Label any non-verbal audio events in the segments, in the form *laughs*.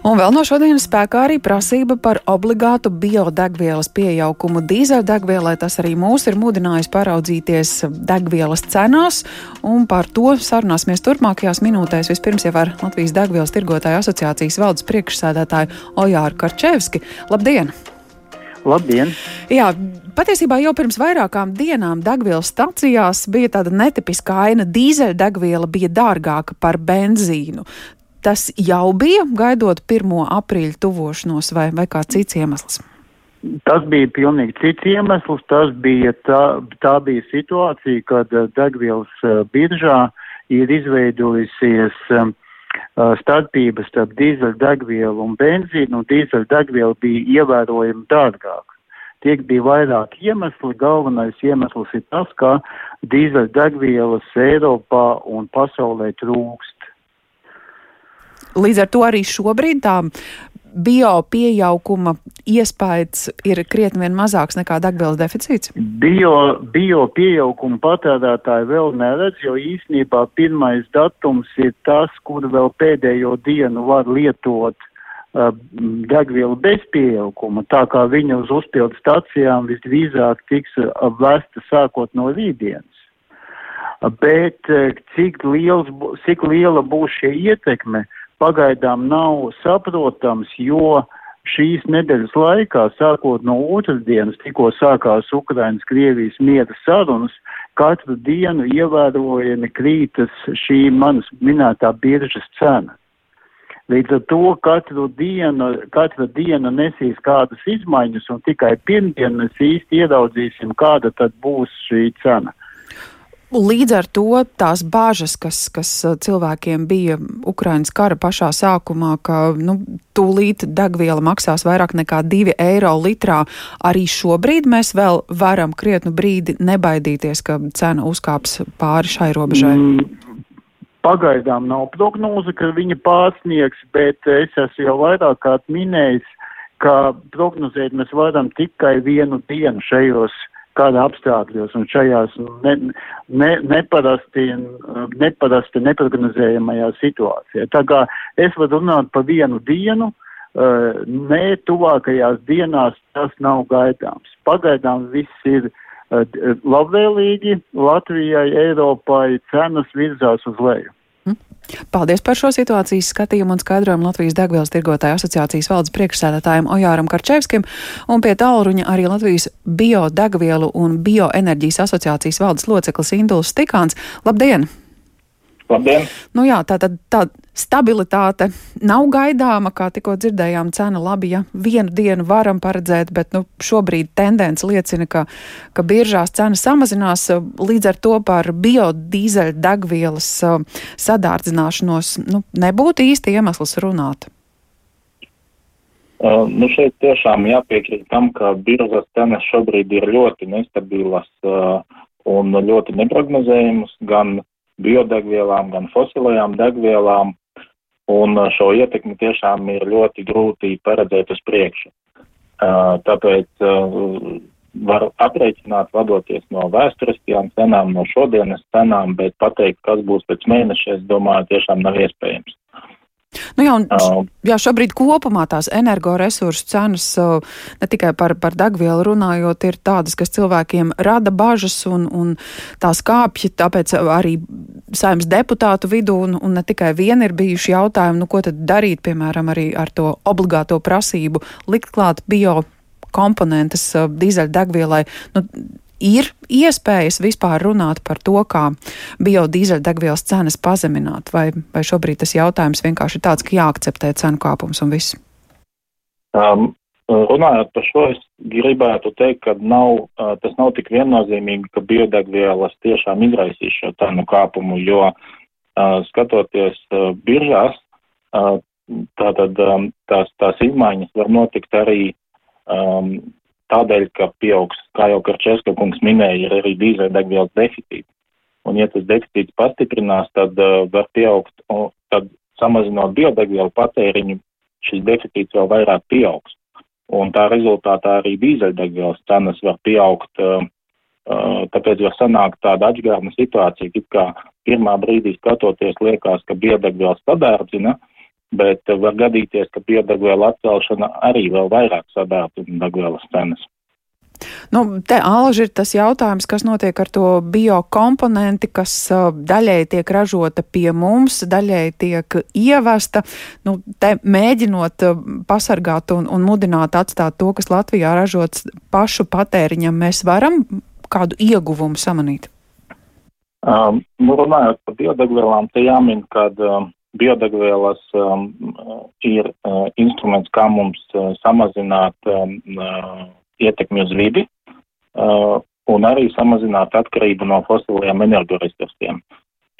Un vēl no šodienas spēkā arī prasība par obligātu biodegvielas pieaugumu dīzeļdegvielai. Tas arī mūs ir mudinājis paraudzīties degvielas cenās, un par to sarunāsimies turpmākajās minūtēs. Vispirms jau ar Latvijas degvielas tirgotāju asociācijas valdes priekšsēdētāju Ojāru Karčevski. Labdien! Labdien! Jā, patiesībā jau pirms vairākām dienām degvielas stacijās bija tāda netipiska aina. Dīzeļdegviela bija dārgāka par benzīnu tas jau bija gaidot 1. aprīļa tuvošanos vai, vai kā cits iemesls? Tas bija pilnīgi cits iemesls. Tas bija tā, tā bija situācija, kad eh, degvielas eh, biržā ir izveidojusies um, starpības starp dīzeļdegvielu un benzīnu, un dīzeļdegviela bija ievērojami dārgāka. Tiek bija vairāk iemesli. Galvenais iemesls ir tas, ka dīzeļdegvielas Eiropā un pasaulē trūkst. Līdz ar to arī šobrīd tā bio pieauguma iespējas ir krietni mazāks nekā degvielas deficīts? Bio, bio pieauguma patērētāji vēl neredz, jo īsnībā pirmais datums ir tas, kur vēl pēdējo dienu var lietot uh, degvielu bez pieauguma, tā kā viņa uz uzpildu stacijām visdrīzāk tiks uh, vesta sākot no rītdienas. Bet uh, cik, liels, cik liela būs šie ietekme, uh, pagaidām nav saprotams, jo šīs nedēļas laikā, sākot no otrdienas, tikko sākās Ukrainas Krievijas miera sarunas, katru dienu ievērojami krītas šī manas minētā biržas cena. Līdz ar to katru dienu, katra diena nesīs kādas izmaiņas, un tikai pirmdien mēs īsti ieraudzīsim, kāda tad būs šī cena. Līdz ar to tās bāžas, kas, kas uh, cilvēkiem bija Ukrainas kara pašā sākumā, ka nu, tūlīt degviela maksās vairāk nekā 2 eiro litrā, arī šobrīd mēs vēl varam krietnu brīdi nebaidīties, ka cena uzkāps pāri šai robežai. Mm. Pagaidām nav prognoze, ka viņa pārsniegs, bet es esmu jau vairāk kārt minējis, ka prognozēt mēs varam tikai vienu dienu šajos uh, kāda apstākļos un šajās ne, ne, neparasti, neparasti neprognozējamajā situācijā. Tā kā es varu runāt pa vienu dienu, eh, ne tuvākajās dienās tas nav gaidāms. Pagaidām viss ir eh, labvēlīgi, Latvijai, Eiropai cenas virzās uz leju. Paldies par šo situācijas skatījumu un skaidrojumu Latvijas degvielas tirgotāju asociācijas valdes priekšsēdētājiem Ojāram Karčevskim un pie tālruņa arī Latvijas biodegvielu un bioenerģijas asociācijas valdes loceklis Induls Stikāns. Labdien! Labdien! Nu jā, tā tad tā stabilitāte nav gaidāma, kā tikko dzirdējām, cena labi, ja vienu dienu varam paredzēt, bet nu, šobrīd tendence liecina, ka, ka biržās cena samazinās, līdz ar to par biodīzeļu degvielas sadārdzināšanos nu, nebūtu īsti iemesls runāt. Uh, nu šeit tiešām jāpiekrīt tam, ka biržas cenas šobrīd ir ļoti nestabilas uh, un ļoti neprognozējamas gan biodegvielām, gan fosilajām degvielām, un uh, šo ietekmi tiešām ir ļoti grūti paredzēt uz priekšu. Uh, tāpēc uh, var aprēķināt, vadoties no vēsturiskajām cenām, no šodienas cenām, bet pateikt, kas būs pēc mēneša, es domāju, tiešām nav iespējams. Nu jā, un, jā, šobrīd kopumā tās energoresursu cenas, ne tikai par, par degvielu runājot, ir tādas, kas cilvēkiem rada bažas un, un tās kāpja, tāpēc arī saimnes deputātu vidū, un, un ne tikai viena ir bijuši jautājumi, nu ko tad darīt, piemēram, arī ar to obligāto prasību likt klāt bio komponentes dīzeļdegvielai. Nu, ir iespējas vispār runāt par to, kā biodīzeļdegvielas cenas pazemināt, vai, vai šobrīd tas jautājums vienkārši ir tāds, ka jāakceptē cenu kāpums un viss? Um, runājot par šo, es gribētu teikt, ka nav, uh, tas nav tik viennozīmīgi, ka biodegvielas tiešām izraisīs šo cenu kāpumu, jo uh, skatoties uh, biržās, uh, tātad um, tās, tās izmaiņas var notikt arī um, tādēļ, ka pieaugs, kā jau Karčeska kungs minēja, ir arī dīzeļdegvielas deficīts. Un, ja tas deficīts pastiprinās, tad uh, var pieaugt, un tad samazinot biodegvielu patēriņu, šis deficīts vēl vairāk pieaugs. Un tā rezultātā arī dīzeļdegvielas cenas var pieaugt, uh, uh, tāpēc var sanākt tāda atšķirīga situācija, it kā pirmā brīdī skatoties liekas, ka biodegvielas sadārdzina, bet var gadīties, ka biodegvielu atcelšana arī vēl vairāk sadātu degvielas cenas. Nu, te alži ir tas jautājums, kas notiek ar to biokomponenti, kas uh, daļai tiek ražota pie mums, daļai tiek ievesta. Nu, te mēģinot uh, pasargāt un, un mudināt atstāt to, kas Latvijā ražots pašu patēriņam, mēs varam kādu ieguvumu samanīt. Um, runājot par biodegvielām, te jāmin, ka um, biodegvielas um, ir uh, instruments, kā mums uh, samazināt um, uh, ietekmi uz vidi uh, un arī samazināt atkarību no fosiliem energoresursiem,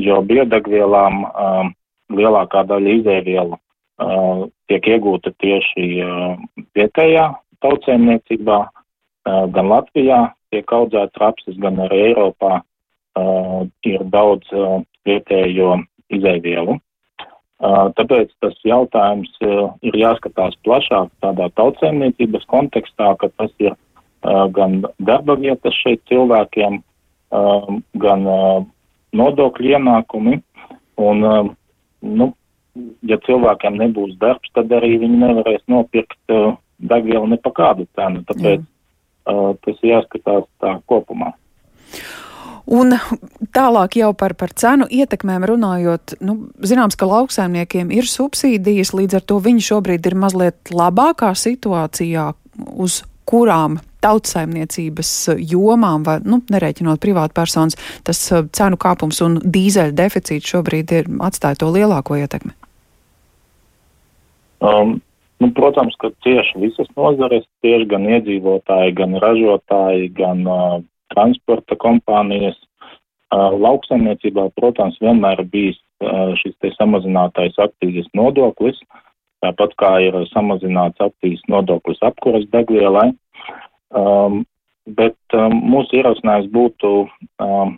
jo biodegvielām uh, lielākā daļa izēvielu uh, tiek iegūta tieši uh, vietējā tautsēmniecībā, uh, gan Latvijā tiek audzēts rapsis, gan arī Eiropā uh, ir daudz uh, vietējo izēvielu. Tāpēc tas jautājums ir jāskatās plašāk tādā tautsēmniecības kontekstā, ka tas ir gan darba vietas šeit cilvēkiem, gan nodokļu ienākumi. Un, nu, ja cilvēkiem nebūs darbs, tad arī viņi nevarēs nopirkt degvielu ne pa kādu cenu. Tāpēc mm. tas jāskatās tā kopumā. Un tālāk jau par, par cenu ietekmēm runājot, nu, zināms, ka lauksaimniekiem ir subsīdijas, līdz ar to viņi šobrīd ir mazliet labākā situācijā, uz kurām tautsaimniecības jomām, vai, nu, nereiķinot privātpersonas, tas uh, cenu kāpums un dīzeļa deficīts šobrīd ir atstāja to lielāko ietekmi? Um, nu, protams, ka cieši visas nozares, tieši gan iedzīvotāji, gan ražotāji, gan uh, transporta kompānijas. Lauksaimniecībā, protams, vienmēr bijis šis te samazinātais aktīzes nodoklis, tāpat kā ir samazināts aktīzes nodoklis apkuras degvielai. Um, bet um, mūsu ierosinājums būtu um,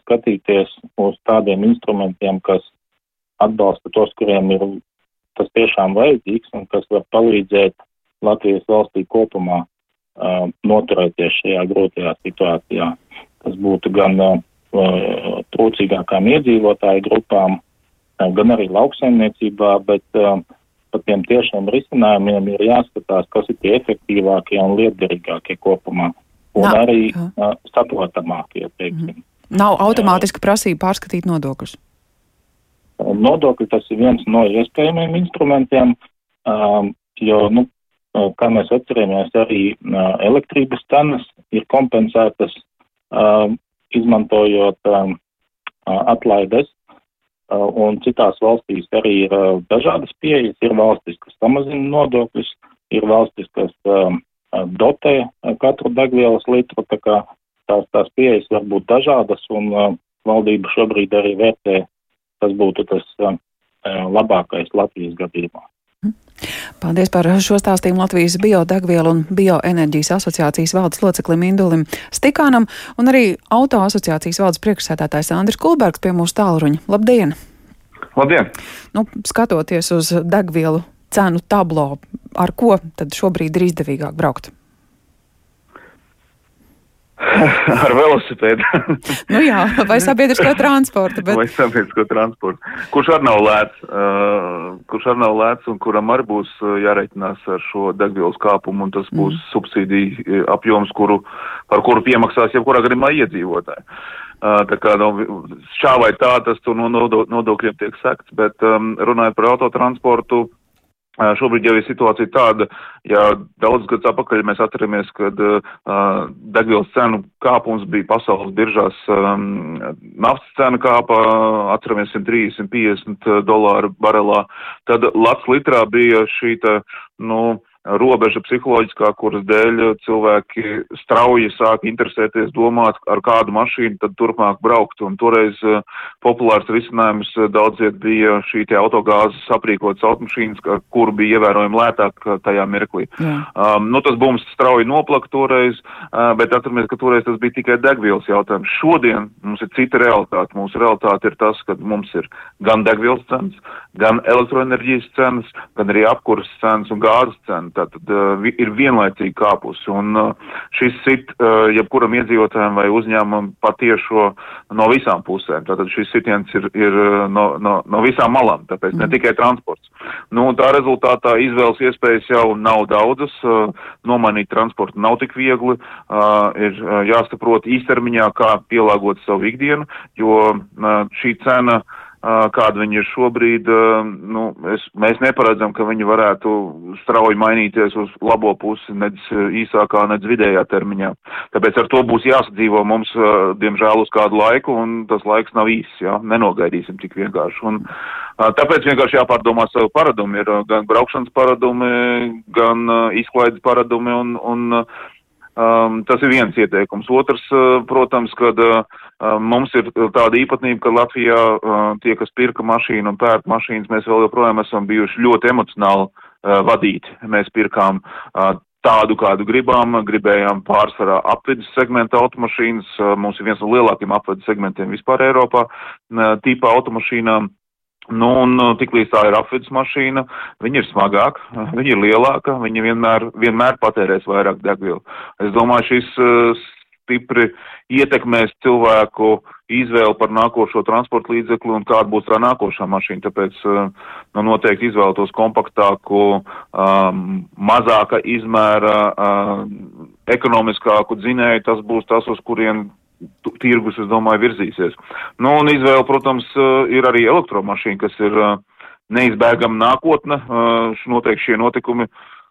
skatīties uz tādiem instrumentiem, kas atbalsta tos, kuriem ir tas tiešām vajadzīgs un kas var palīdzēt Latvijas valstī kopumā noturēties šajā grūtajā situācijā. Tas būtu gan trūcīgākām iedzīvotāju grupām, gan arī lauksaimniecībā, bet par tiem tiešiem risinājumiem ir jāskatās, kas ir tie efektīvākie un lietderīgākie kopumā. Un Nav, arī uh, saprotamākie, teiksim. Mm. Nav automātiski prasība pārskatīt nodokļus. Nodokļi tas ir viens no iespējamiem instrumentiem, um, jo, nu, kā mēs atceramies, arī elektrības cenas ir kompensētas izmantojot atlaides, un citās valstīs arī ir dažādas pieejas. Ir valstis, kas samazina nodokļus, ir valstis, kas dotē katru degvielas litru, tā kā tās, tās pieejas var būt dažādas, un valdība šobrīd arī vērtē, tas būtu tas labākais Latvijas gadījumā. Paldies par šo stāstījumu Latvijas biodegvielu un bioenerģijas asociācijas valdes loceklim Indulim Stikānam un arī auto asociācijas valdes priekšsēdētājs Andris Kulbergs pie mūsu tālruņa. Labdien! Labdien! Nu, skatoties uz degvielu cenu tablo, ar ko tad šobrīd ir izdevīgāk braukt? *laughs* ar velosipēdu. nu jā, vai sabiedrisko transportu. Bet... Vai sabiedrisko transportu. Kurš arī nav lēts, uh, kurš arī nav lēts un kuram arī būs uh, jāreikinās ar šo degvielas kāpumu, un tas būs mm. subsīdija uh, apjoms, kuru, par kuru piemaksās jebkurā gadījumā iedzīvotāji. Uh, tā kā no, šā vai tā tas tur no nodokļiem tiek sekts, bet um, runājot par autotransportu, Šobrīd jau ir situācija tāda, ja daudz gadus atpakaļ mēs atceramies, kad uh, degvielas cenu kāpums bija pasaules biržās, um, naftas cena kāpa, atceramies 130, 150 dolāru barelā, tad lats litrā bija šī, nu, robeža psiholoģiskā, kuras dēļ cilvēki strauji sāk interesēties, domāt, ar kādu mašīnu tad turpmāk braukt. Un toreiz uh, populārs risinājums uh, daudziet bija šī te autogāzes aprīkotas automašīnas, kuru bija ievērojami lētāk tajā mirklī. Um, nu, tas bums strauji noplaka toreiz, uh, bet atceramies, ka toreiz tas bija tikai degvielas jautājums. Šodien mums ir cita realitāte. Mūsu realitāte ir tas, ka mums ir gan degvielas cenas, gan elektroenerģijas cenas, gan arī apkuras cenas un gāzes cenas cena tātad ir vienlaicīgi kāpusi, un šis sit jebkuram iedzīvotājiem vai uzņēmumam patiešo no visām pusēm. Tātad šis sitiens ir, ir no, no, no visām malām, tāpēc mm. ne tikai transports. Nu, tā rezultātā izvēles iespējas jau nav daudzas, nomainīt transportu nav tik viegli, ir jāsaprot īstermiņā, kā pielāgot savu ikdienu, jo šī cena uh, kāda viņi ir šobrīd, nu, es, mēs neparedzam, ka viņi varētu strauji mainīties uz labo pusi, nec īsākā, nec vidējā termiņā. Tāpēc ar to būs jāsadzīvo mums, diemžēl, uz kādu laiku, un tas laiks nav īss, jā, nenogaidīsim tik vienkārši. Un, tāpēc vienkārši jāpārdomā savu paradumu, ir gan braukšanas paradumi, gan izklaides paradumi, un, un Um, tas ir viens ieteikums. Otrs, protams, kad uh, mums ir tāda īpatnība, ka Latvijā uh, tie, kas pirka mašīnu un pērk mašīnas, mēs vēl joprojām esam bijuši ļoti emocionāli uh, vadīti. Mēs pirkām tādu, kādu gribām, gribējām pārsvarā apvidus segmenta automašīnas. Mums ir viens no lielākiem apvidus segmentiem vispār Eiropā, tīpa automašīnām. Nu, un tiklīdz tā ir apvidus mašīna, viņa ir smagāka, *laughs* viņa ir lielāka, viņa vienmēr, vienmēr patērēs vairāk degvielu. Es domāju, šis stipri ietekmēs cilvēku izvēli par nākošo transporta līdzekli un kāda būs tā nākošā mašīna. Tāpēc uh, nu, noteikti izvēlētos kompaktāku, um, mazāka izmēra, uh, ekonomiskāku dzinēju. Tas būs tas, uz kurien tirgus, es domāju, virzīsies. Nu, un izvēle, protams, eh, ir arī elektromašīna, kas ir eh, neizbēgama nākotne. Eh, noteikti šie notikumi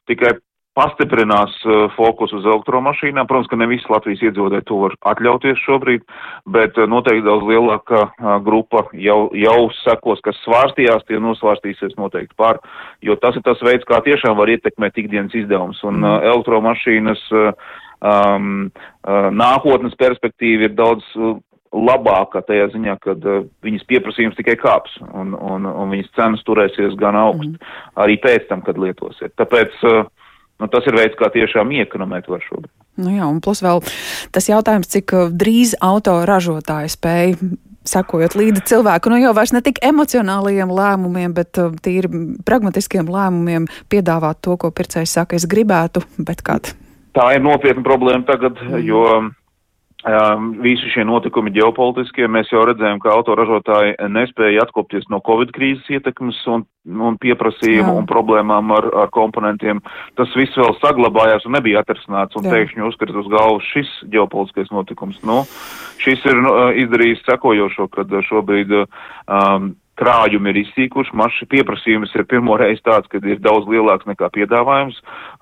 tikai pastiprinās fokusu uz elektromašīnām. Protams, ka ne visi Latvijas iedzīvotāji to var atļauties šobrīd, bet noteikti daudz lielāka grupa jau, jau sekos, kas svārstījās, tie nosvārstīsies noteikti pār, jo tas ir tas veids, kā tiešām var ietekmēt ikdienas izdevums. Un mm. elektromašīnas um, nākotnes perspektīva ir daudz labāka tajā ziņā, ka uh, viņas pieprasījums tikai kāps un, un, un viņas cenas turēsies gan augst mm. arī pēc tam, kad lietosiet. Tāpēc uh, nu, tas ir veids, kā tiešām iekonomēt var šobrīd. Nu jā, un plus vēl tas jautājums, cik uh, drīz auto ražotāji spēj sakojot līdzi cilvēku, nu jau vairs ne tik emocionālajiem lēmumiem, bet uh, tīri pragmatiskiem lēmumiem piedāvāt to, ko pircējs saka, es gribētu, bet kad tā ir nopietna problēma tagad, mm. jo um, visi šie notikumi ģeopolitiskie, mēs jau redzējām, ka autoražotāji nespēja atkopties no Covid krīzes ietekmes un, un pieprasījumu Jā. un problēmām ar, ar komponentiem. Tas viss vēl saglabājās un nebija atrisināts un Jā. pēkšņi uzskatīt uz galvas šis ģeopolitiskais notikums. Nu, šis ir nu, izdarījis sekojošo, kad šobrīd um, krājumi ir izsīkuši, maši pieprasījums ir pirmo reizi tāds, ka ir daudz lielāks nekā piedāvājums,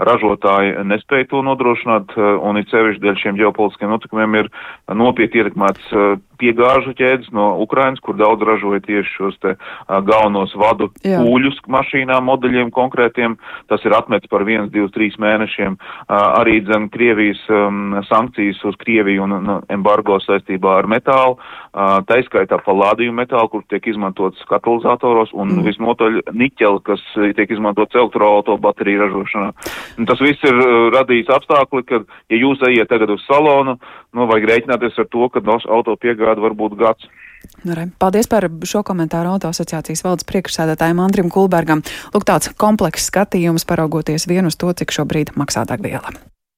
ražotāji nespēja to nodrošināt, un it sevišķi dēļ šiem ģeopolitiskiem notikumiem ir nopietni ietekmēts piegāžu ķēdes no Ukrainas, kur daudz ražoja tieši šos te galvenos vadu Jā. kūļus mašīnām, modeļiem konkrētiem. Tas ir atmets par 1, 2, 3 mēnešiem. Arī dzen Krievijas sankcijas uz Krieviju un, embargo saistībā ar metālu, taiskaitā palādiju metālu, kur tiek izmantots katalizatoros un mm. visnotaļ niķeli, kas tiek izmantots elektroauto bateriju ražošanā. Un tas viss ir radījis apstākļi, ka, ja jūs ejiet tagad uz salonu, nu, vajag rēķināties ar to, ka auto piegāda var būt gads. Nu, paldies par šo komentāru auto asociācijas valdes priekšsēdētājiem Andrim Kulbergam. Lūk, tāds komplekss skatījums paraugoties vien uz to, cik šobrīd maksā degviela.